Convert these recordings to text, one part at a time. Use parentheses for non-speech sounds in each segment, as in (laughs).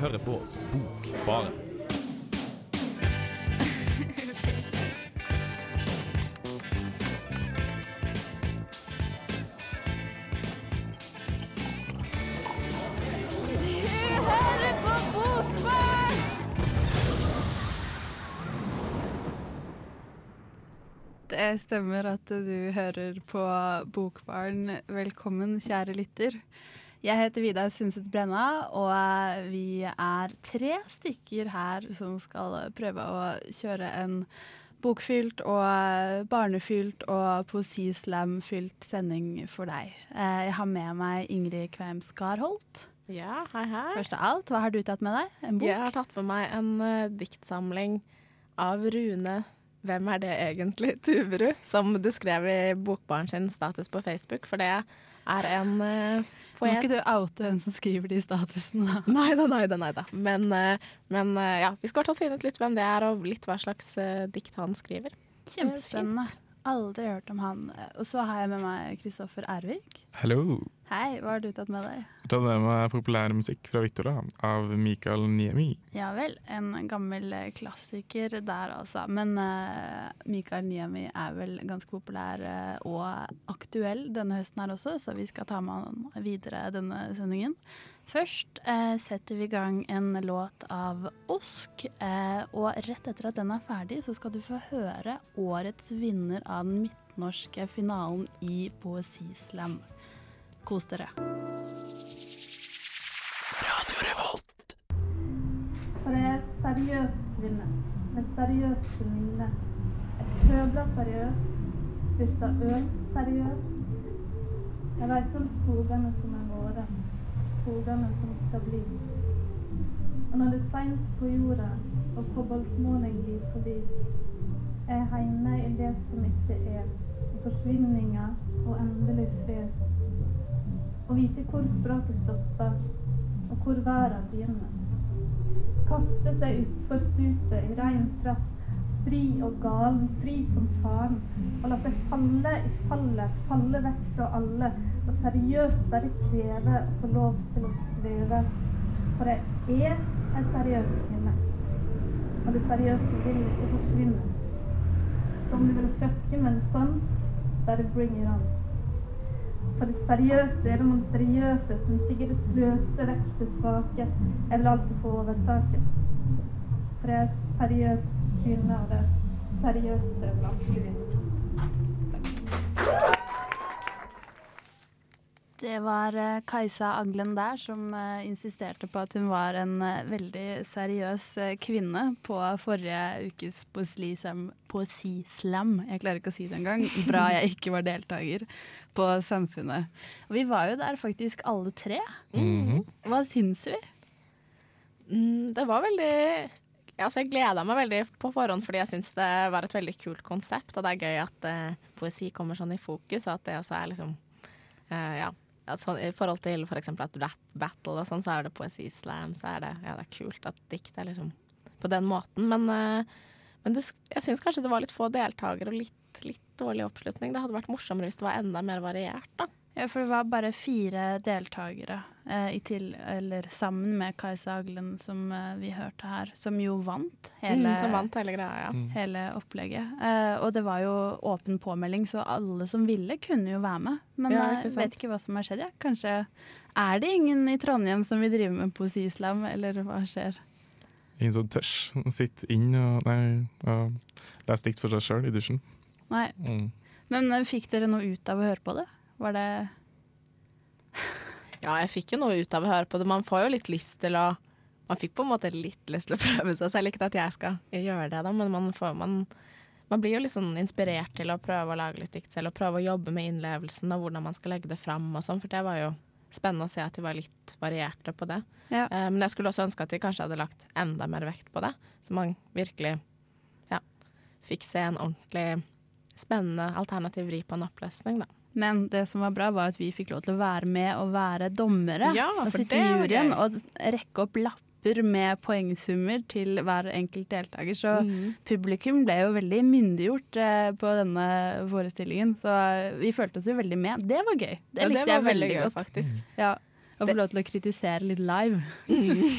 hører på Bokbaren. Det stemmer at du hører på Bokbaren. Velkommen, kjære lytter. Jeg heter Vidar Sundset Brenna, og vi er tre stykker her som skal prøve å kjøre en bokfylt og barnefylt og poesislam-fylt sending for deg. Eh, Jeg har med meg Ingrid Kveim Skarholt. Ja, hei, hei. Først av alt, hva har du tatt med deg? En bok? Jeg har tatt med meg en eh, diktsamling av Rune Hvem er det egentlig? (laughs) Tuverud, som du skrev i Bokbaren sin status på Facebook, for det er en uh, Må ikke du oute hvem som skriver de statusene? da? (laughs) Nei da, nei da, nei da. Men, uh, men uh, ja, vi skal i hvert fall finne ut litt hvem det er, og litt hva slags uh, dikt han skriver. Kjempespennende. Aldri hørt om han. Og så har jeg med meg Kristoffer Ervik. Hallo. Hei, hva har du tatt med deg? Jeg tatt med meg populærmusikk fra Victoria av Mikael Niemi. Ja vel, en gammel eh, klassiker der altså. Men uh, Mikael Niemi er vel ganske populær uh, og aktuell denne høsten her også, så vi skal ta med han videre denne sendingen. Først eh, setter vi i gang en låt av Osk, eh, og rett etter at den er ferdig, så skal du få høre årets vinner av den midtnorske finalen i Poesislam. Kos dere. Radio Revolt. For jeg er seriøs kvinne med seriøse minne. Jeg pøbler seriøst, styrter øl seriøst. Jeg veit om skogene som er våre, skogene som skal bli. Og når det er seint på jorda og koboltmånen glir forbi, er jeg heime i det som ikke er, i forsvinninga og endelig fred. Å vite hvor språket stopper, og hvor verden begynner kaste seg utfor stupet i rein trass, stri og galen, fri som faren, og la seg falle i fallet, falle vekk fra alle, og seriøst bare kreve å få lov til å sveve. For jeg er en seriøs kvinne, og det seriøse vil ikke forsvinne. Så du vil fucke med en sånn, bare bring it on. For det seriøse er det monstriøse som ikke gidder sløse vekk det svake. Jeg vil alltid få overtaket. For jeg er seriøs kvinne, og det seriøse er alltid vinner. Det var eh, Kajsa Aglen der som eh, insisterte på at hun var en eh, veldig seriøs kvinne på forrige ukes poesislam. poesislam. Jeg klarer ikke å si det engang. Bra jeg ikke var deltaker på Samfunnet. Og vi var jo der faktisk alle tre. Mhm. Hva syns vi? Mm, det var veldig Altså, jeg gleda meg veldig på forhånd fordi jeg syns det var et veldig kult konsept. Og det er gøy at eh, poesi kommer sånn i fokus, og at det også er liksom eh, Ja. At sånn, I forhold til for eksempel et rap battle og sånn, så er det poesislam. Så er det, ja, det er kult at dikt er liksom på den måten. Men, eh, men det, jeg syns kanskje det var litt få deltakere og litt, litt dårlig oppslutning. Det hadde vært morsommere hvis det var enda mer variert, da. Ja, for det var bare fire deltakere eh, i til, eller sammen med Kajsa Aglen, som eh, vi hørte her, som jo vant hele, Mm, som vant hele greia, ja. hele opplegget. Eh, og det var jo åpen påmelding, så alle som ville, kunne jo være med. Men Ja, jeg ikke vet ikke hva som har skjedd. Ja. Kanskje er det ingen i Trondheim som vil drive med poesislam, eller hva skjer? Ingen som tørs å sitte inn og, nei, og lese dikt for seg sjøl i dusjen. Nei. Mm. Men eh, fikk dere noe ut av å høre på det? Var det Ja, jeg fikk jo noe ut av å høre på det. Man får jo litt lyst til å Man fikk på en måte litt lyst til å (laughs) prøve seg selv. Ikke at jeg skal gjøre det, da, men man, får, man, man blir jo litt sånn inspirert til å prøve å lage litt dikt selv, og prøve å jobbe med innlevelsen og hvordan man skal legge det fram og sånn, for det var jo spennende å se at de var litt varierte på det. Ja. Eh, men jeg skulle også ønske at de kanskje hadde lagt enda mer vekt på det, så man virkelig ja, fikk se en ordentlig spennende alternativ vri på en opplesning, da. Men det som var bra, var at vi fikk lov til å være med og være dommere. Ja, og sitte i juryen og rekke opp lapper med poengsummer til hver enkelt deltaker. Så mm. publikum ble jo veldig myndiggjort eh, på denne forestillingen. Så eh, vi følte oss jo veldig med. Det var gøy. Det Ja, likte det var jeg veldig gøy, godt. faktisk. Ja. å få lov til å kritisere litt live.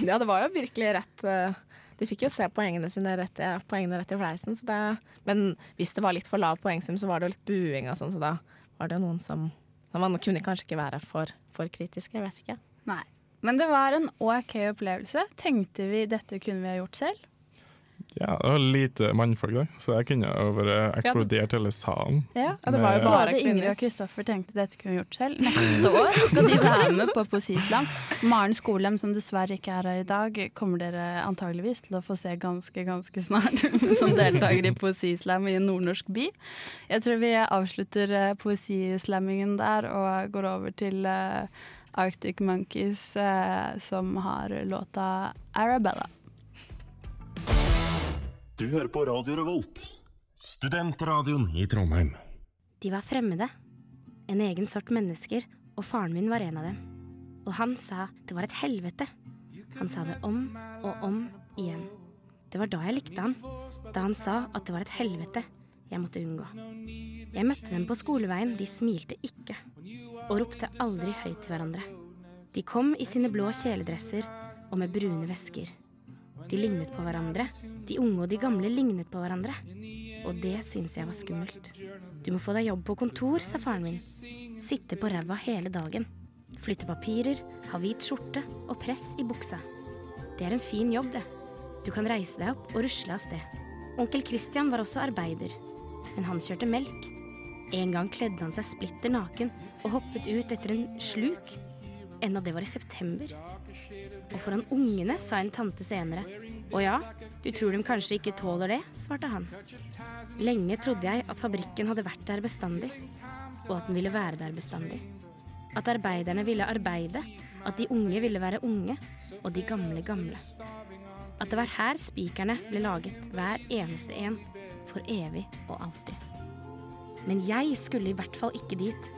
Ja, det var jo virkelig rett. eh, De fikk jo se poengene sine rett, poengene rett i fleisen. Så det, men hvis det var litt for lav poengsum, så var det jo litt buing og sånn, så da var det noen som så Man kunne kanskje ikke være for, for kritisk, jeg vet ikke. Nei. Men det var en OK opplevelse. Tenkte vi dette kunne vi ha gjort selv? Ja, det var lite mannfolk der, så jeg kunne ha bare eksplodert hele salen. Ja. Det var jo bare Ingrid og Kristoffer tenkte dette kunne gjort selv. Neste år skal de være med på Poesislam. Maren Skolem, som dessverre ikke er her i dag, kommer dere antageligvis til å få se ganske, ganske snart (laughs) som deltaker i Poesislam i en nordnorsk by. Jeg tror vi avslutter eh, poesislammingen der og går over til eh, Arctic Monkeys, eh, som har låta 'Arabella'. Du hører på Radio Revolt, studentradioen i Trondheim. De var fremmede. En egen sort mennesker, og faren min var en av dem. Og han sa det var et helvete. Han sa det om og om igjen. Det var da jeg likte han. Da han sa at det var et helvete jeg måtte unngå. Jeg møtte dem på skoleveien, de smilte ikke. Og ropte aldri høyt til hverandre. De kom i sine blå kjeledresser og med brune vesker. De lignet på hverandre. De unge og de gamle lignet på hverandre. Og det syntes jeg var skummelt. Du må få deg jobb på kontor, sa faren min. Sitte på ræva hele dagen. Flytte papirer, ha hvit skjorte og press i buksa. Det er en fin jobb, det. Du kan reise deg opp og rusle av sted. Onkel Christian var også arbeider, men han kjørte melk. En gang kledde han seg splitter naken og hoppet ut etter en sluk. Enda det var i september. Og foran ungene sa en tante senere. Å ja, du tror de kanskje ikke tåler det, svarte han. Lenge trodde jeg at fabrikken hadde vært der bestandig, og at den ville være der bestandig. At arbeiderne ville arbeide, at de unge ville være unge, og de gamle gamle. At det var her spikerne ble laget, hver eneste en, for evig og alltid. Men jeg skulle i hvert fall ikke dit,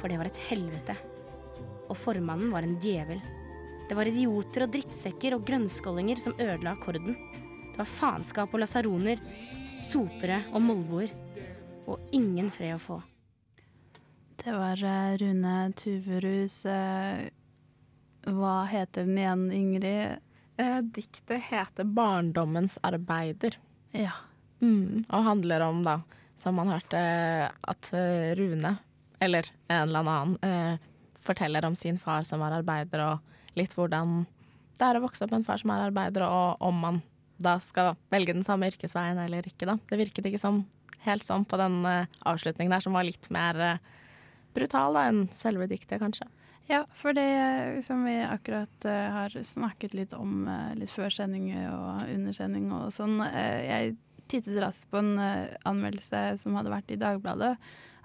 for det var et helvete. Og formannen var en djevel. Det var idioter og drittsekker og grønnskollinger som ødela akkorden. Det var faenskap og lasaroner, sopere og molboer. Og ingen fred å få. Det var eh, Rune Tuverus. eh, hva heter den igjen, Ingrid? Eh, diktet heter 'Barndommens arbeider'. Ja. Mm, og handler om, da, som man hørte, at Rune, eller en eller annen, eh, forteller om sin far som var arbeider, og litt hvordan det er å vokse opp med en far som er arbeider, og om man da skal velge den samme yrkesveien eller ikke, da. Det virket ikke som helt sånn på den eh, avslutningen der, som var litt mer eh, brutal da, enn selve diktet, kanskje. Ja, for det eh, som vi akkurat har snakket litt om litt før sending og under sending og sånn. jeg tittet raskt på en anmeldelse som hadde vært i Dagbladet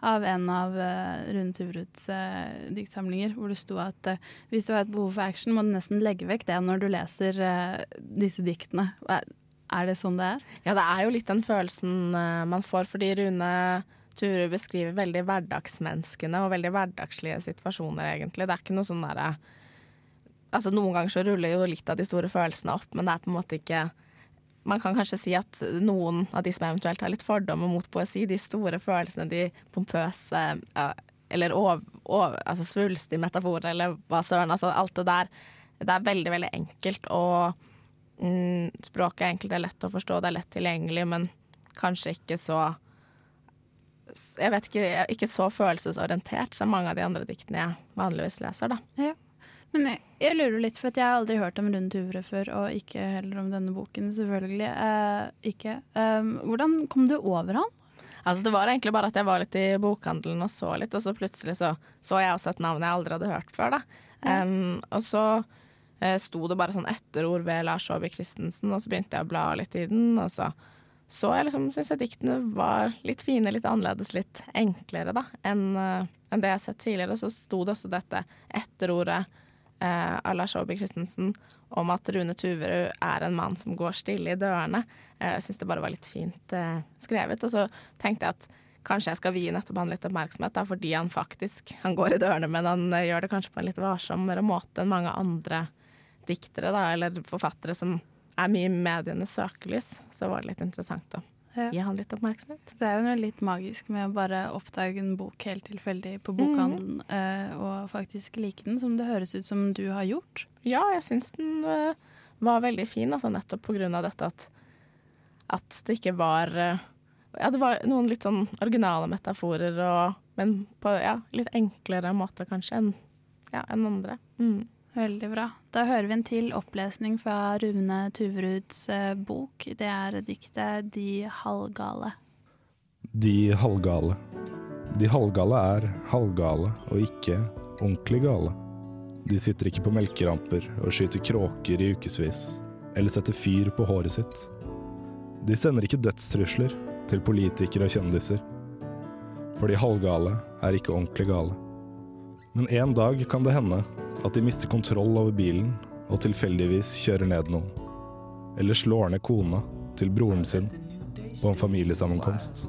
av en av uh, Rune Turuds uh, diktsamlinger, hvor det sto at uh, hvis du har et behov for action, må du nesten legge vekk det når du leser eh, disse diktene. Er, det sånn det er? Ja, det er jo litt den følelsen eh, man får, fordi Rune Turud beskriver veldig hverdagsmenneskene og veldig hverdagslige situasjoner, egentlig. Det er ikke noe sånn derre Altså, noen ganger så ruller jo litt av de store følelsene opp, men det er på en måte ikke man kan kanskje si at noen av de som eventuelt har litt fordommer mot poesi, de store følelsene, de pompøse ja, eller ov, ov, altså svulstige metaforer, eller hva søren. Altså alt det der. Det er veldig, veldig enkelt, og mm, språket er enkelt, det er lett å forstå, det er lett tilgjengelig, men kanskje ikke så Jeg vet ikke, ikke så følelsesorientert som mange av de andre diktene jeg vanligvis leser, da. Men jeg, jeg lurer litt, for jeg har aldri hørt om Rundt huvudet før, og ikke heller om denne boken, selvfølgelig. Eh, ikke. Um, hvordan kom du over han? Altså Det var egentlig bare at jeg var litt i bokhandelen og så litt, og så plutselig så, så jeg også et navn jeg aldri hadde hørt før. da. Um, og så eh, sto det bare sånn etterord ved Lars Aabye Christensen, og så begynte jeg å bla litt i den, og så så jeg liksom, syns jeg diktene var litt fine, litt annerledes, litt enklere da, enn eh, enn det jeg har sett tidligere. Og så sto det også dette etterordet eh, av Lars Aabye Christensen om at Rune Tuverud er en mann som går stille i dørene. Eh, jeg syns det bare var litt fint eh, skrevet. Og så tenkte jeg at kanskje jeg skal vie nettopp han litt oppmerksomhet, da, fordi han faktisk han går i dørene, men han eh, gjør det kanskje på en litt varsommere måte enn mange andre diktere da, eller forfattere som er mye i medienes søkelys. Så var det litt interessant, da. Ja. gi han litt oppmerksomhet. Det er jo noe litt magisk med å bare oppdage en bok helt tilfeldig på bokhandelen eh, og faktisk like den, som det høres ut som du har gjort. Ja, jeg syns den øh, var veldig fin, altså nettopp på grunn av dette at, at det ikke var øh, Ja, det var noen litt sånn originale metaforer, og, men på ja, litt enklere måte kanskje enn ja, enn andre. Mm. Veldig bra. Da hører vi en til opplesning fra Rune Tuveruds eh, bok. Det er diktet 'De halvgale'. De halvgale. De halvgale er halvgale og ikke ordentlig gale. De sitter ikke på melkeramper og skyter kråker i ukevis, eller setter fyr på håret sitt. De sender ikke dødstrusler til politikere og kjendiser. For de halvgale er ikke ordentlig gale. Men en dag kan det hende at de mister kontroll over bilen og tilfeldigvis kjører ned noen. Eller slår ned kona til broren sin på en familiesammenkomst.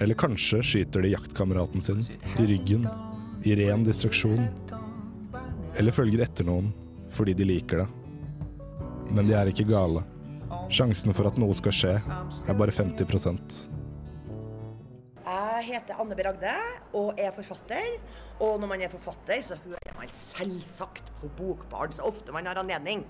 Eller kanskje skyter de jaktkameraten sin i ryggen i ren distraksjon. Eller følger etter noen fordi de liker det. Men de er ikke gale. Sjansen for at noe skal skje, er bare 50% Jeg heter Anne B. Ragde og er forfatter. Og når man er forfatter, så hører man selvsagt på Bokbarn så ofte man har anledning.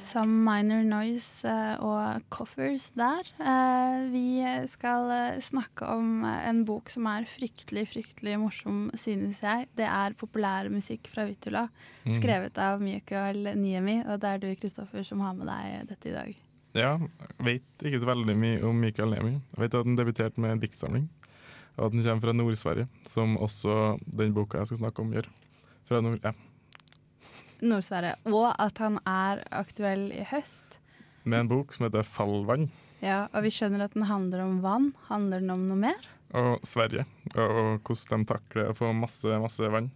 Some Minor Noise eh, og Coffers der. Eh, Vi skal eh, snakke om en bok som er fryktelig, fryktelig morsom, synes jeg. Det er populærmusikk fra Vittula, Mm. skrevet av Mikael Niemi. Og det er du, Kristoffer, som har med deg dette i dag. Ja, vet ikke så veldig mye om Mikael Niemi. Jeg vet at han debuterte med en diktsamling, og at den kommer fra Nord-Sverige, som også den boka jeg skal snakke om, gjør. Fra nord, ja. Nord-Sverige. Og at han er aktuell i høst. Med en bok som heter 'Fallvann', Ja, og vi skjønner at den handler om vann. Handler den om noe mer? og Sverige, og, hvordan de takler å få masse, masse vann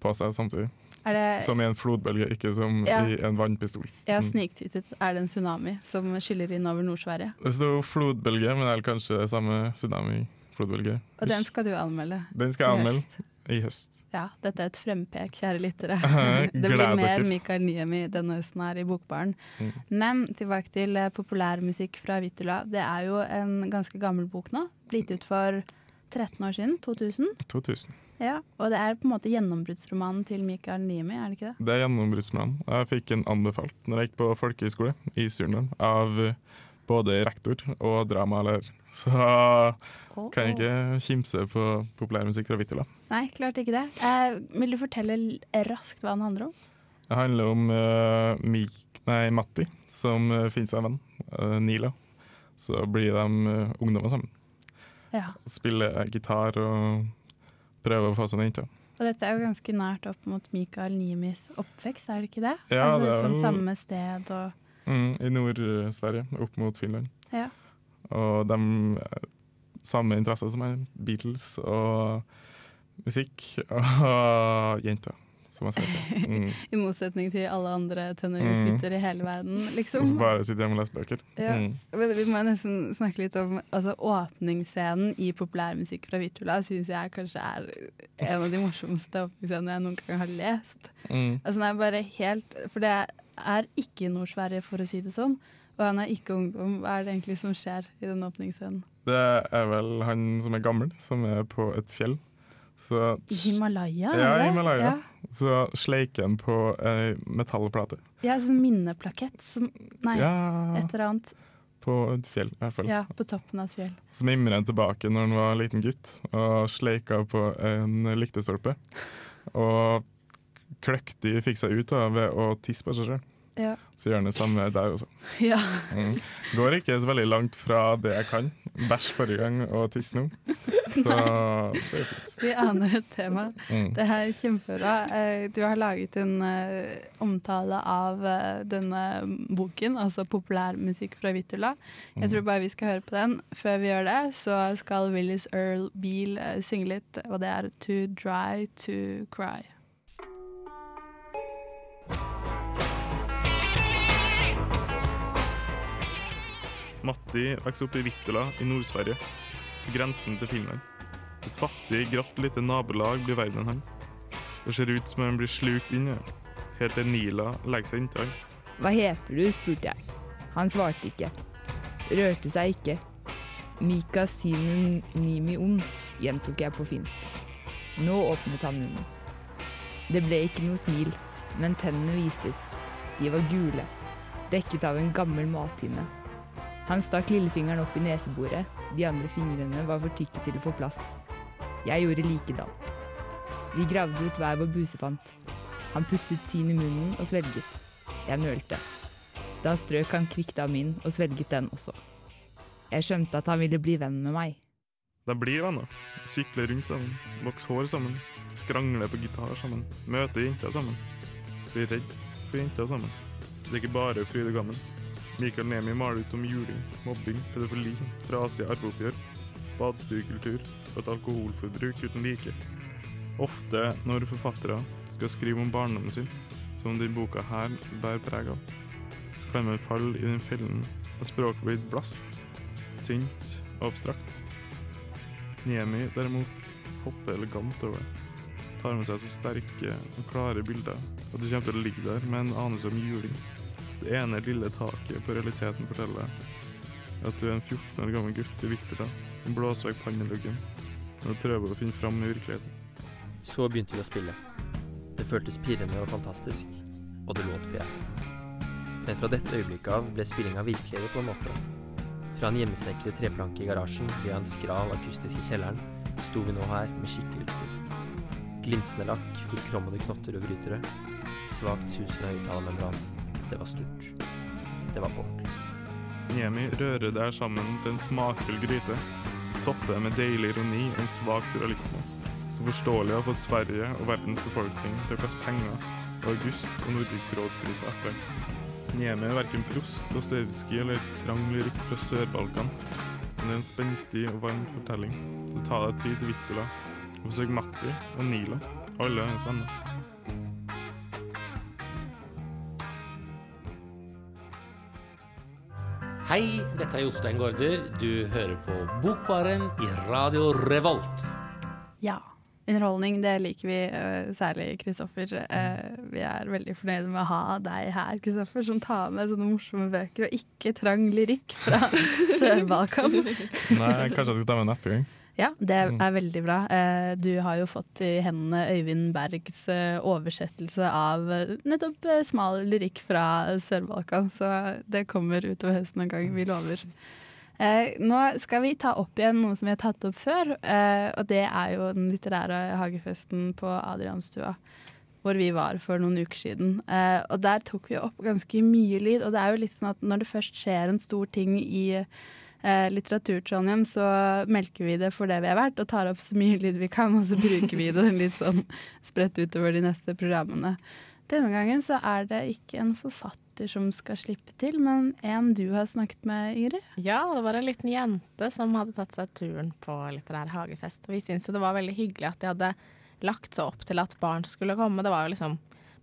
på seg samtidig. Er det Som i en flodbølge, ikke som Ja. i en vannpistol. Jeg har Mm. sniktittet. Er det en tsunami som skyller inn over Nord-Sverige? Det sto flodbølge, men det er kanskje samme tsunami-flodbølge. Og den skal du anmelde. Den skal jeg anmelde i høst. Ja, dette er et frempek, kjære lyttere. (laughs) Det blir mer. Mikael Niemi denne høsten her i Bokbaren. Mm. Men tilbake til eh, populærmusikk fra Vittula. Det er jo en ganske gammel bok nå. Blitt ut for 13 år siden. 2000. 2000. Ja, Og det er på en måte gjennombruddsromanen til Mikael Niemi, er det ikke det? Det er gjennombruddsromanen. Jeg fikk en anbefalt når jeg gikk på folkehøyskole i Surnadal, av både rektor og dramalærer. Så kan jeg ikke kimse på populærmusikk fra Vittula. Nei, klart ikke det. Eh, vil du fortelle raskt hva den handler om? Det handler om uh, Mik nei, Matti, som uh, finner seg en venn, uh, Nila. Så blir de uh, ungdommer sammen. Ja. Spiller gitar og prøver å få seg en jente. Og dette er jo ganske nært opp mot Mikael Nimis oppvekst, er det ikke det? Ja, altså, det er sånn vel- samme sted og Mm, I Nord-Sverige, opp mot Finland. Ja. Og de eh, samme interesser som meg. Beatles og musikk og jenter, som jeg sier. Mm. (laughs) I motsetning til alle andre Mm. tenåringsgutter i hele verden, Og liksom. så bare sitter hjemme og leser bøker. Ja. Mm. Men vi må nesten snakke litt om altså, Åpningsscenen i populærmusikk fra Vittula syns jeg kanskje er en av de morsomste åpningsscenene jeg noen gang har lest. Mm. Altså, den er bare helt For det er ikke Nord-Sverige, for å si det sånn. Og han er ikke ungdom. Hva er det egentlig som skjer i den åpningsscenen? Det er vel han som er gammel, som er på et fjell. Så Himalaya? er Ja, det? Himalaya. Ja. Så sleiker han på ei metallplate. Ja, sånn minneplakett. Som, nei, Ja, et eller annet. på et fjell, i hvert fall. Ja, på toppen av et fjell. Så mimrer han tilbake når han var liten gutt og sleika på en lyktestolpe. Og kløktig fikk seg ut av ved å tisse på seg sjøl. Ja. Så gjør det samme der også. (laughs) ja. Mm. Går ikke så veldig langt fra det jeg kan. Bæsj forrige gang og tiss nå. (laughs) Så det er fint. Vi aner et tema. Mm. Det er kjempebra. Eh, Du har laget en eh, omtale av eh, denne boken, altså populærmusikk fra Vittula. Jeg tror bare vi skal høre på den. Før vi gjør det, så skal Willis Earl Beale synge litt, og det er 'Too Dry To Cry'. Matti vokste opp i Vittula i Nord-Sverige, på grensen til Finland. Et fattig, gratt lite nabolag blir verdenen hans. Det ser ut som han blir slukt inn i det, helt til Nila legger seg inntil han. Hva heter du, spurte jeg. Han svarte ikke. rørte seg ikke. Mika sinun nimi om, gjentok jeg på finsk. Nå åpnet han munnen. Det ble ikke noe smil, men tennene vistes. De var gule, dekket av en gammel mathinne. Han stakk lillefingeren opp i neseboret, de andre fingrene var for tykke til å få plass. Jeg gjorde likedan. Vi gravde ut hver vår busefant. Han puttet sin i munnen og svelget. Jeg nølte. Da strøk han kvikt av min og svelget den også. Jeg skjønte at han ville bli venn med meg. De blir venner. Sykler rundt sammen, vokser hår sammen, skrangler på gitar sammen, møter jenter sammen. Blir redd for jenter sammen. Det er ikke bare fryd og gammen. Mikael Nemi maler ut om juling, mobbing, pedofili, trasige arveoppgjør, badestuekultur og et alkoholforbruk uten like. Ofte når forfattere skal skrive om barndommen sin, som denne boka her bærer preg av, kan man falle i den fellen at språket blir blast, tynt og abstrakt. Niemi derimot hopper elegant over det. Tar med seg så sterke og klare bilder at du kommer til å ligge der med en anelse om juling. Det ene lille taket på realiteten forteller at du er en 14 år gammel gutt i Vitterda som blåser vekk panneluggen når du prøver å finne fram i virkeligheten. Så begynte vi å spille. Det føltes pirrende og fantastisk, og det låt for jævlig. Men fra dette øyeblikket av ble spillinga virkeligere på en måte. Fra en hjemmesnekret treplanke i garasjen via en skral akustisk i kjelleren, sto vi nå her med skikkelig utstyr. Glinsende lakk, forkrommede knotter og brytere. Svakt susende høyttalermembran. Det var stort. Det var bort. Niemi rører der sammen til en smakfull gryte. Topper med deilig ironi og en svak surrealisme. Som forståelig har fått Sverige og verdens befolkning til å kaste penger og August og Nordisk rådspris etter. Niemi er verken Prost, Dostojevskij eller trang lyrikk fra Sør-Balkan. Men det er en spenstig og varm fortelling. Så ta deg tid til Vittula og besøk Matti og Nila, alle hennes venner. Hei, dette er Jostein Gaarder. Du hører på Bokbaren i Radio Revolt. Ja. Underholdning, det liker vi, eh, særlig Kristoffer. Eh, vi er veldig fornøyde med å ha deg her, Kristoffer, som tar med sånne morsomme bøker, og ikke trang lyrikk fra (laughs) Sør-Balkan. Nei, kanskje jeg skal ta med neste gang. Ja, det Mm. er veldig bra. Eh, Du har jo fått i hendene Øyvind Bergs oversettelse av nettopp smal lyrikk fra Sør-Balkan, så det kommer utover høsten en gang, vi lover. Eh, nå skal vi ta opp igjen noe som vi har tatt opp før, eh, og det er jo den litterære hagefesten på Adrianstua. Hvor vi var for noen uker siden. Eh, og der tok vi opp ganske mye lyd. Og det er jo litt sånn at når det først skjer en stor ting i eh, litteraturtrondheim, så melker vi det for det vi er verdt, og tar opp så mye lyd vi kan, og så bruker vi det litt sånn spredt utover de neste programmene. Denne gangen så er det ikke en forfatter som skal slippe til, men en du har snakket med, Ingrid. Ja, det var en liten jente som hadde tatt seg turen på litterær hagefest. Og vi syntes jo det var veldig hyggelig at de hadde lagt seg opp til at barn skulle komme. Det var jo liksom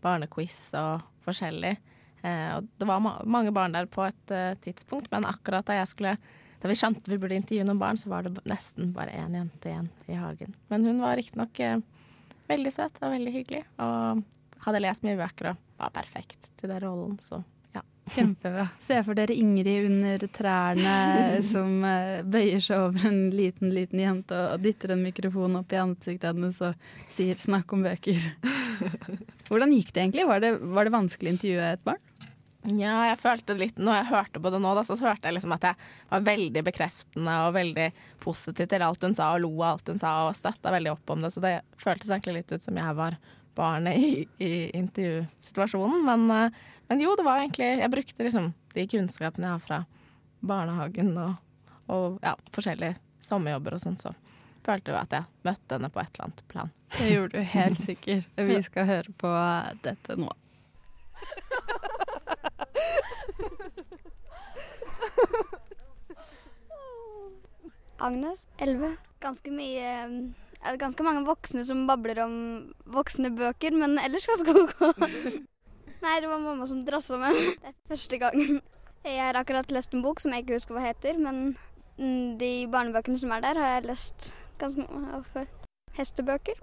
barnequiz og forskjellig. Eh, og det var ma mange barn der på et eh, tidspunkt, men akkurat da jeg skulle da vi skjønte vi burde intervjue noen barn, så var det nesten bare én jente igjen i hagen. Men hun var riktignok eh, veldig søt og veldig hyggelig, og hadde lest mye bøker og var perfekt til den rollen, så ja. (laughs) Kjempebra. Se for dere Ingrid under trærne (laughs) som eh, bøyer seg over en liten, liten jente og dytter en mikrofon opp i ansiktet hennes og sier 'snakk om bøker'. (laughs) Hvordan gikk det egentlig? Var det, var det vanskelig å intervjue et barn? Ja, jeg følte litt Når jeg hørte på det nå, da, så hørte jeg liksom at jeg var veldig bekreftende og veldig positiv til alt hun sa, og lo av alt hun sa, og støtta veldig opp om det. Så det føltes egentlig litt ut som jeg var barnet i, i intervjusituasjonen. Men, eh, men jo, det var egentlig Jeg brukte liksom de kunnskapene jeg har fra barnehagen og, og ja, forskjellige sommerjobber og sånn, så følte jeg at jeg møtte henne på et eller annet plan. Det gjorde du helt sikkert. (laughs) Vi skal høre på dette nå. Agnes, 11. Ganske mye er ganske mange voksne som babler om voksne bøker, men ellers ganske OK. (laughs) Nei, det var mamma som drassa meg. Det er første gangen. Jeg har akkurat lest en bok som jeg ikke husker hva heter, men de barnebøkene som er der, har jeg lest ganske mange av før. Hestebøker?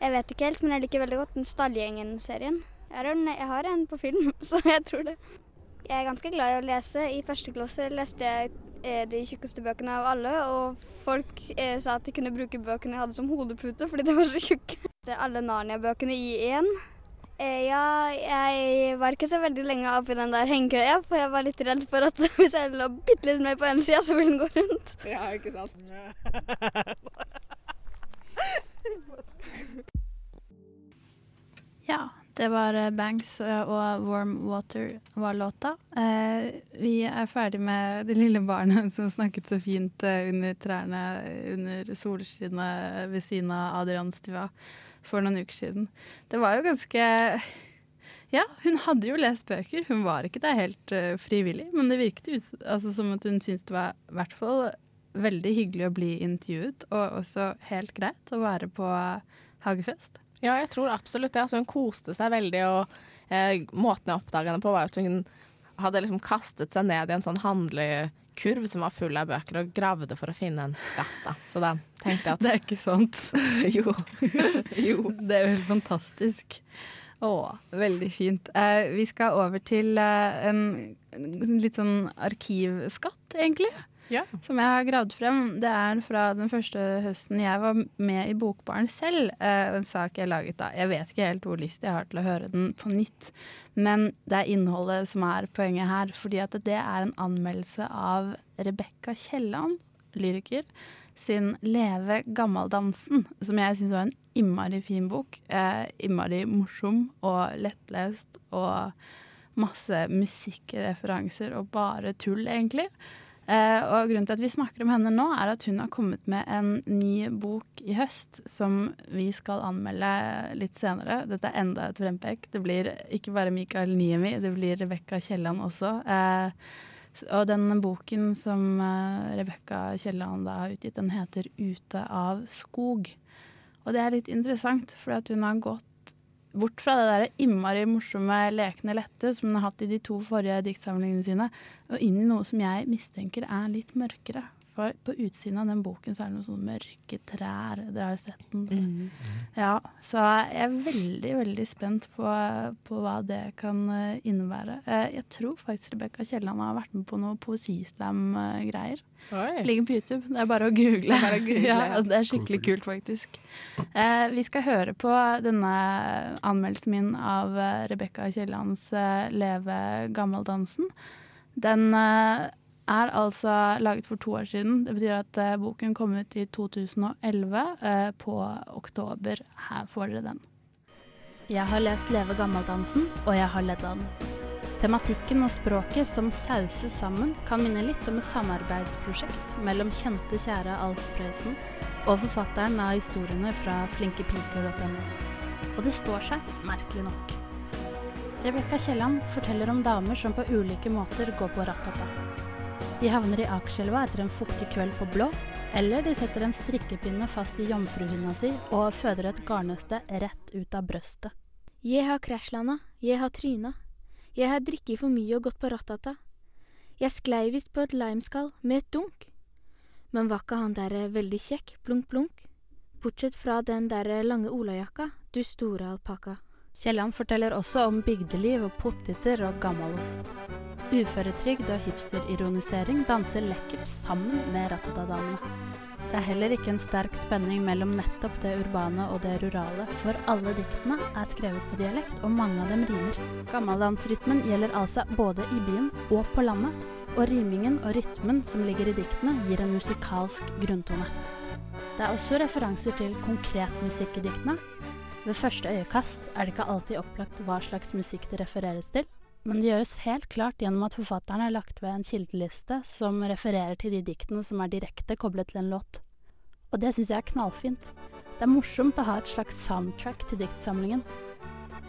Jeg vet ikke helt, men jeg liker veldig godt den Stallgjengen-serien. Jeg har en på film, (laughs) så jeg tror det. Jeg er ganske glad i å lese. I første klasse leste jeg er de tjukkeste bøkene av alle, og folk eh, sa at de kunne bruke bøkene jeg hadde som hodepute fordi de var så tjukke. Det alle Narnia-bøkene i én. Eh, ja, jeg var ikke så veldig lenge oppi den der hengekøya, for jeg var litt redd for at (laughs) hvis jeg lå bitte litt mer på ene sida, så ville den gå rundt. Ja, ikke sant? Ja, det var eh, Banks eh, og Warm Water var låta. Eh, vi er ferdig med det lille barnet (laughs) som snakket så fint under trærne under solskinnet ved siden av Adrianstua for noen uker siden. Det var jo ganske Ja, hun hadde jo lest bøker. Hun var ikke der helt frivillig, men det virket altså, som at hun syntes det var i hvert fall veldig hyggelig å bli intervjuet, og også helt greit å være på hagefest. Ja, jeg tror absolutt det. Altså, hun koste seg veldig, og eh, måten jeg oppdaga henne på, var at hun hadde liksom kastet seg ned i en sånn handlekurv som var full av bøker, og gravde for å finne en skatt. Da. Så da tenkte jeg at Det er ikke sant. (laughs) jo. (laughs) jo. Det er jo helt fantastisk. Å, veldig fint. Eh, vi skal over til eh, en, en litt sånn arkivskatt, egentlig. Ja. Som jeg har gravd frem. Det er fra den første høsten jeg var med i Bokbaren selv. Eh, en sak jeg laget da. Jeg vet ikke helt hvor lyst jeg har til å høre den på nytt. Men det er innholdet som er poenget her. Fordi at det er en anmeldelse av Rebekka Kielland, lyriker, sin 'Leve gammeldansen', som jeg syns var en innmari fin bok. Eh, innmari morsom og lettlest og masse musikkreferanser og bare tull, egentlig. Eh, og grunnen til at vi snakker om henne nå, er at hun har kommet med en ny bok i høst som vi skal anmelde litt senere. Dette er enda et frempek. Det blir ikke bare Mikael Niemi, det blir Rebekka Kielland også. Eh, og den boken som eh, Rebekka Kielland har utgitt, den heter 'Ute av skog'. Og det er litt interessant, for hun har gått bort fra det der innmari morsomme lekne lette som hun har hatt i de to forrige diktsamlingene sine, og inn i noe som jeg mistenker er litt mørkere. For på utsiden av den boken så er det noen sånne mørke trær. Dere har jo sett den. Ja, så jeg er veldig, veldig spent på, på hva det kan eh, innebære. Eh, Jeg tror faktisk Rebekka Kielland har vært med på noe poesislam-greier. Ligger på YouTube. Det er bare å google. Det er bare å google, ja, det er skikkelig kult, faktisk. Eh, vi skal høre på denne anmeldelsen min av Rebekka Kiellands 'Leve gammeldansen'. Den er altså laget for to år siden. Det betyr at uh, boken kom ut i 2011, Uh, på oktober. Her får dere den. Jeg har lest 'Leve gammeldansen', og jeg har ledd av den. Tematikken og språket som sauses sammen, kan minne litt om et samarbeidsprosjekt mellom kjente, kjære Alf Prøysen og forfatteren av historiene fra flinkepiker.no. Og det står seg, merkelig nok. Rebekka Kielland forteller om damer som på ulike måter går på ratata. De havner i Akerselva etter en fuktig kveld på blå, eller de setter en strikkepinne fast i jomfruhinna si og føder et garnnøste rett ut av brøstet. Jeg har krasjlanda, jeg har tryna. Jeg har drikket for mye og gått på rattata. Jeg sklei visst på et limeskall med et dunk. Men var ikke han derre veldig kjekk, plunk plunk? Bortsett fra den derre lange olajakka, du store alpakka. Kielland forteller også om bygdeliv og poteter og gammelost. Uføretrygd og hipsterironisering danser lekkert sammen med Ratata-damene. Det er heller ikke en sterk spenning mellom nettopp det urbane og det rurale, for alle diktene er skrevet på dialekt, og mange av dem rimer. Gammeldansrytmen gjelder altså både i byen og på landet, og rimingen og rytmen som ligger i diktene, gir en musikalsk grunntone. Det er også referanser til konkret musikk i diktene, ved første øyekast er det ikke alltid opplagt hva slags musikk det refereres til, men det gjøres helt klart gjennom at forfatteren har lagt ved en kildeliste som refererer til de diktene som er direkte koblet til en låt. Og det syns jeg er knallfint. Det er morsomt å ha et slags soundtrack til diktsamlingen.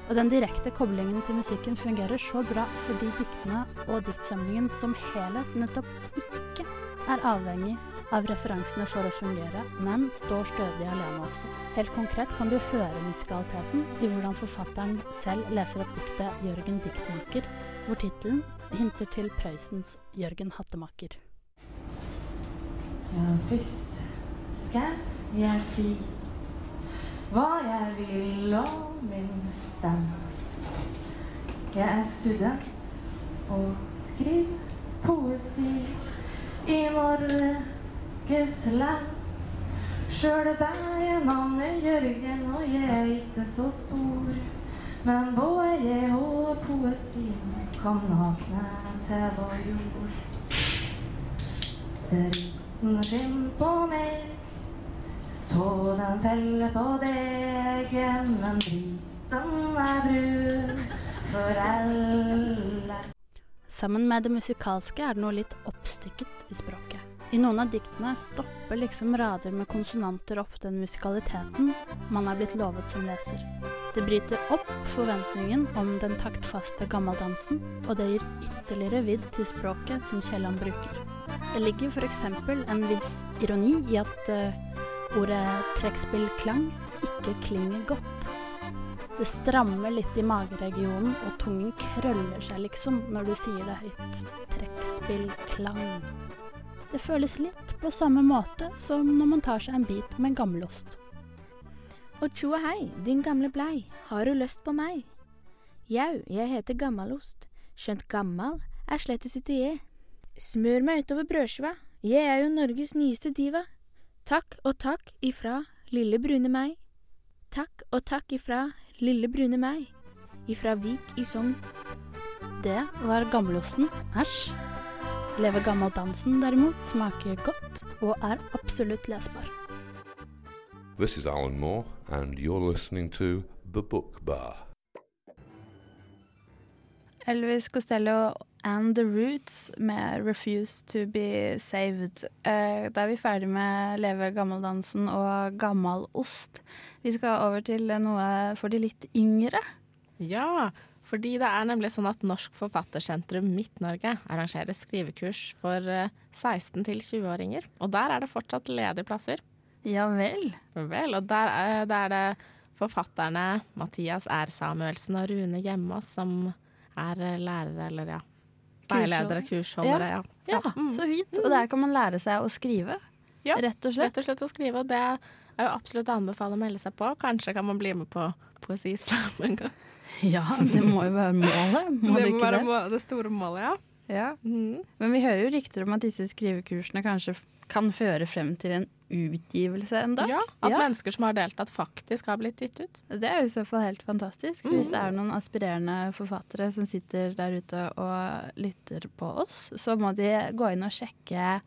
Og den direkte koblingen til musikken fungerer så bra fordi diktene og diktsamlingen som helhet nettopp ikke er avhengig av referansene for å fungere, men står stødig alene også. Helt konkret kan du høre musikaliteten i hvordan forfatteren selv leser opp diktet 'Jørgen Diktmaker', hvor tittelen hinter til Prøysens 'Jørgen Hattemaker'. Ja, først skal jeg si hva jeg vil om min stemme. Jeg er student og skriver poesi. i Norges land. Sjøl bærer navnet Jørgen, og jeg er ikke så stor. Men både og poesien kom nakne til vår jord. Dritten skinner på meg, så den feller på deg. men driten er brun for alle. Sammen med det musikalske er det noe litt oppstykket i språket. I noen av diktene stopper liksom rader med konsonanter opp den musikaliteten man er blitt lovet som leser. Det bryter opp forventningen om den taktfaste gammeldansen, og det gir ytterligere vidd til språket som Kielland bruker. Det ligger f.eks. en viss ironi i at uh, ordet trekkspillklang ikke klinger godt. Det strammer litt i mageregionen, og tungen krøller seg liksom når du sier det høyt. Trekkspillklang. Det føles litt på samme måte som når man tar seg en bit med gammelost. Og tjo og hei, din gamle blei, har du lyst på meg? Jau, jeg heter Gammalost, skjønt gammal er slettes ikke jeg. Smør meg utover brødskiva, jeg er jo Norges nyeste diva. Takk og takk ifra lille brune meg. Takk og takk ifra lille brune meg. Ifra Vik i Sogn. Det var gammelosten. Æsj. Leve gammeldansen derimot smaker godt og er absolutt lesbar. This is Alan Moore, and you're listening to The Book Bar. Elvis Costello and The Roots med 'Refuse to Be Saved'. Eh, da er vi ferdig med Leve gammeldansen og gammalost. Vi skal over til noe for de litt yngre. Ja, fordi det er nemlig sånn at Norsk Forfattersentrum Midt-Norge arrangerer skrivekurs for eh, 16- til 20-åringer. Og der er det fortsatt ledige plasser. Ja vel. Vel, og der er, der er det forfatterne Mathias R. Samuelsen og Rune Hjemås som er eh, lærere, eller ja, veiledere, kursholdere. Ja, Ja, så fint. Og der kan man lære seg å skrive. Ja, Rett og slett. Rett og slett å skrive, og det er jo absolutt å anbefale å melde seg på. Kanskje kan man bli med på Poesislam en gang. (laughs) Ja, det må jo være målet. Må det det må være det? det store målet, ja. Ja. Men vi hører jo rykter om at disse skrivekursene kanskje kan føre frem til en utgivelse en dag. Ja, at mennesker som har deltatt, faktisk har blitt gitt ut. Det er jo i så fall helt fantastisk. Mm. Hvis det er noen aspirerende forfattere som sitter der ute og lytter på oss, så må de gå inn og sjekke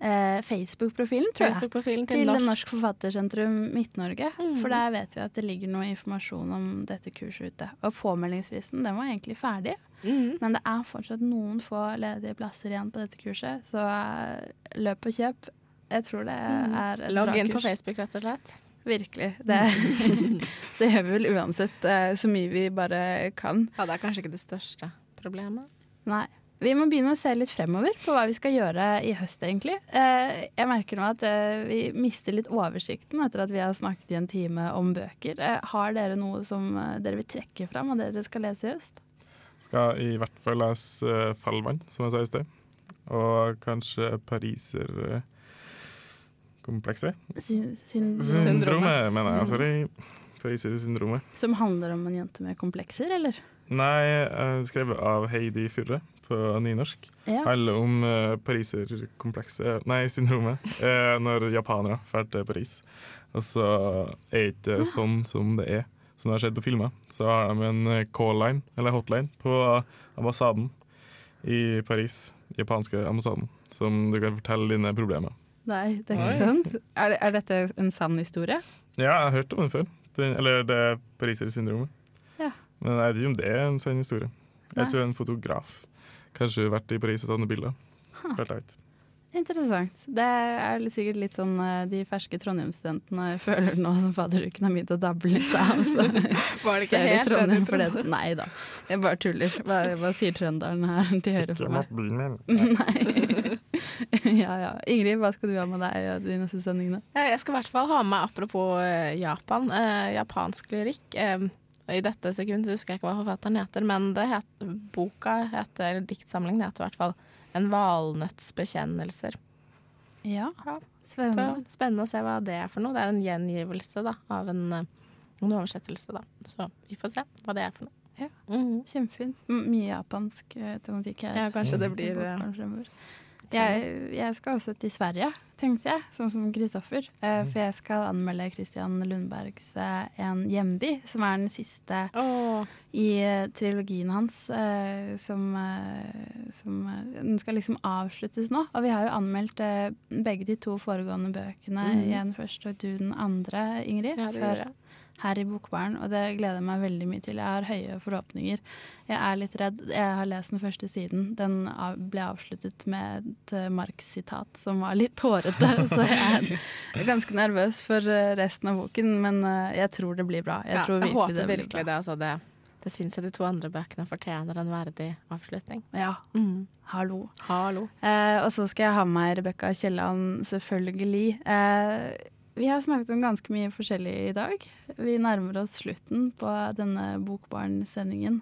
eh, Facebook-profilen, tror jeg. Facebook-profilen til til Norsk- Norsk Forfattersentrum Midt-Norge. Mm. For der vet vi at det ligger noe informasjon om dette kurset ute. Og påmeldingsfristen den var egentlig ferdig. Mm. Men det er fortsatt noen få ledige plasser igjen på dette kurset, så eh, løp og kjøp. Jeg tror det Mm. er et Logg inn på. Facebook, rett og slett. Virkelig. Det, (laughs) (laughs) det gjør vi vel uansett eh, så mye vi bare kan. Ja, det er kanskje ikke det største problemet. Nei. Vi må begynne å se litt fremover på hva vi skal gjøre i høst, egentlig. Eh, jeg merker nå at eh, vi mister litt oversikten etter at vi har snakket i en time om bøker. Eh, har dere noe som dere vil trekke fram av det dere skal lese i høst? Skal i hvert fall lese Fallvann, som jeg sa i sted. Og kanskje Pariser-komplekset. Sy Syndromet, mener jeg. Sorry. Pariser-syndromet. Som handler om en jente med komplekser, eller? Nei, skrevet av Heidi Furre på nynorsk. Ja. Handler om uh, pariserkomplekset Nei, syndromet. eh, når japanere drar til Paris. Og så er det ikke sånn som det er, som det har skjedd på filmer. Så har de en eh, call-line, eller hotline, på ambassaden i Paris. Japanske ambassaden. Som du kan fortelle dine problemer. Nei, det er ikke sant. Er, det- er dette en sann historie? Ja, jeg har hørt om den før. Den, eller det er parisersyndromet. Ja. Men jeg vet ikke om det er en sann historie. Nei. Jeg tror det er en fotograf. Kanskje vært i Paris og tatt noen bilder. Helt teit. Interessant. Det er sikkert litt sånn eh, de ferske Trondheim-studentene føler nå som fadderuken har begynt å dabbe litt av. Så (laughs) Var det ikke ser helt det Trondheim for det. Nei da, jeg bare tuller. Hva, hva sier trønderen her til høyre for meg? Ikke mobilen (laughs) Nei. (laughs) ja ja. Ingrid, hva skal du ha med deg i de neste sendingene? Jeg skal i hvert fall ha med, apropos eh, Japan, eh, japansk lyrikk. Eh, I dette sekundet husker jeg ikke hva forfatteren heter, men det heter, boka heter, eller diktsamlingen heter i hvert fall 'En valnøtts bekjennelser'. Ja, spennende. Så spennende å se hva det er for noe. Det er en gjengivelse da, av en, en oversettelse, da. Så vi får se hva det er for noe. Ja, Kjempefint. M mye japansk eh, tematikk her. Ja, kanskje det blir, Jeg, jeg skal også til Sverige, tenkte jeg, sånn som Kristoffer. Eh, for jeg skal anmelde Christian Lundbergs eh, En hjemby, som er den siste i eh, trilogien hans. som, som Den skal liksom avsluttes nå. Og vi har jo anmeldt begge de to foregående bøkene. Mm. Den første og du den andre, Ingrid. Ja, det før-. Her i Bokbaren, og det gleder jeg meg veldig mye til. Jeg har høye forhåpninger. Jeg er litt redd. Jeg har lest den første siden. Den ble avsluttet med et eh, Marx-sitat som var litt hårete, (laughs) så jeg er ganske nervøs for eh, resten av boken, men eh, jeg tror det blir bra. Jeg, Ja, tror jeg håper det virkelig bra. det. Altså det, det syns jeg de to andre bøkene fortjener en verdig avslutning. Ja. Mm. Hallo. Hallo. Eh, og så skal jeg ha med meg Rebekka Kielland, selvfølgelig. Eh, vi har snakket om ganske mye forskjellig i dag. Vi nærmer oss slutten på denne Bokbarn-sendingen.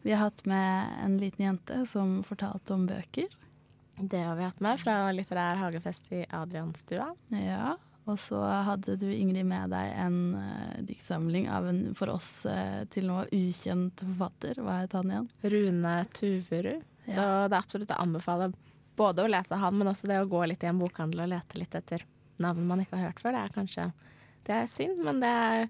Vi har hatt med en liten jente som fortalte om bøker. Det har vi hatt med fra litterær hagefest i Adrianstua. Ja, og så hadde du Ingrid med deg en uh, diktsamling av en for oss uh, til nå ukjent forfatter. Hva het han igjen? Rune Tuverud. Så det er absolutt å anbefale både å lese han, men også det å gå litt i en bokhandel og lete litt etter navn man ikke har hørt før. Det er kanskje Det er synd, men det er,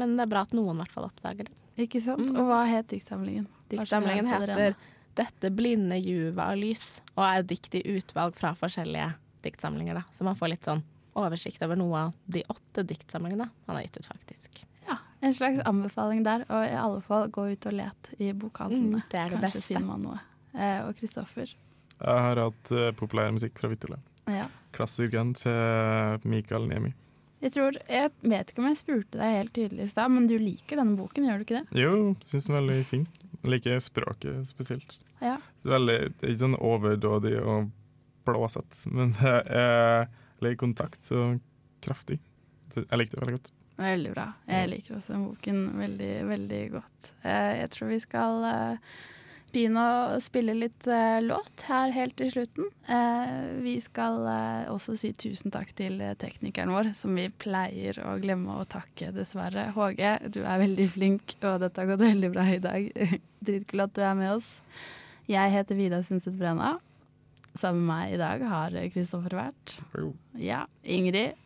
men det er bra at noen i hvert fall oppdager det. Ikke sant? Og hva het diktsamlingen? Diktsamlingen heter 'Dette blinde juvet av lys', og er dikt i utvalg fra forskjellige diktsamlinger. Da. Så man får litt sånn oversikt over noe av de åtte diktsamlingene han har gitt ut, faktisk. Ja, en slags anbefaling der. Og i alle fall gå ut og let i bokhandlene. Mm, det er det Kanskje beste. finner man noe. Eh, og Kristoffer. Jeg har hatt uh, populær musikk fra Vittula. Ja. Klassikeren til Mikael Niemi. Jeg tror, jeg vet ikke om jeg spurte deg helt tydelig i stad, men du liker denne boken, gjør du ikke det? Jo, syns den er veldig fin. Jeg liker språket spesielt. Ja. Det er, veldig, det er ikke sånn overdådig og blåsete, men det er litt kontakt og kraftig. Så jeg likte det veldig godt. Veldig bra. Jeg liker også den boken veldig, veldig godt. Eh, jeg tror vi skal eh, begynne å spille litt uh, låt her helt til slutten. Uh, vi skal uh, også si tusen takk til teknikeren vår, som vi pleier å glemme å takke, dessverre. Håge, du er veldig flink, og dette har gått veldig bra i dag. (laughs) Dritkult at du er med oss. Jeg heter Vida Sundset Brenna. Sammen med meg i dag har Kristoffer vært. Ja. Ingrid.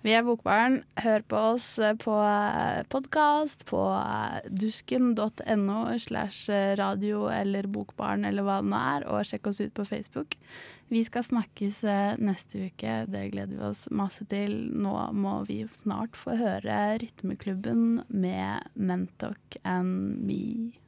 Vi er Bokbarn. Hør på oss eh, på podkast på eh, dusken.no slash radio eller Bokbarn eller hva det nå er, og sjekk oss ut på Facebook. Vi skal snakkes eh, neste uke, det gleder vi oss masse til. Nå må vi snart få høre Rytmeklubben med Mentok and Me.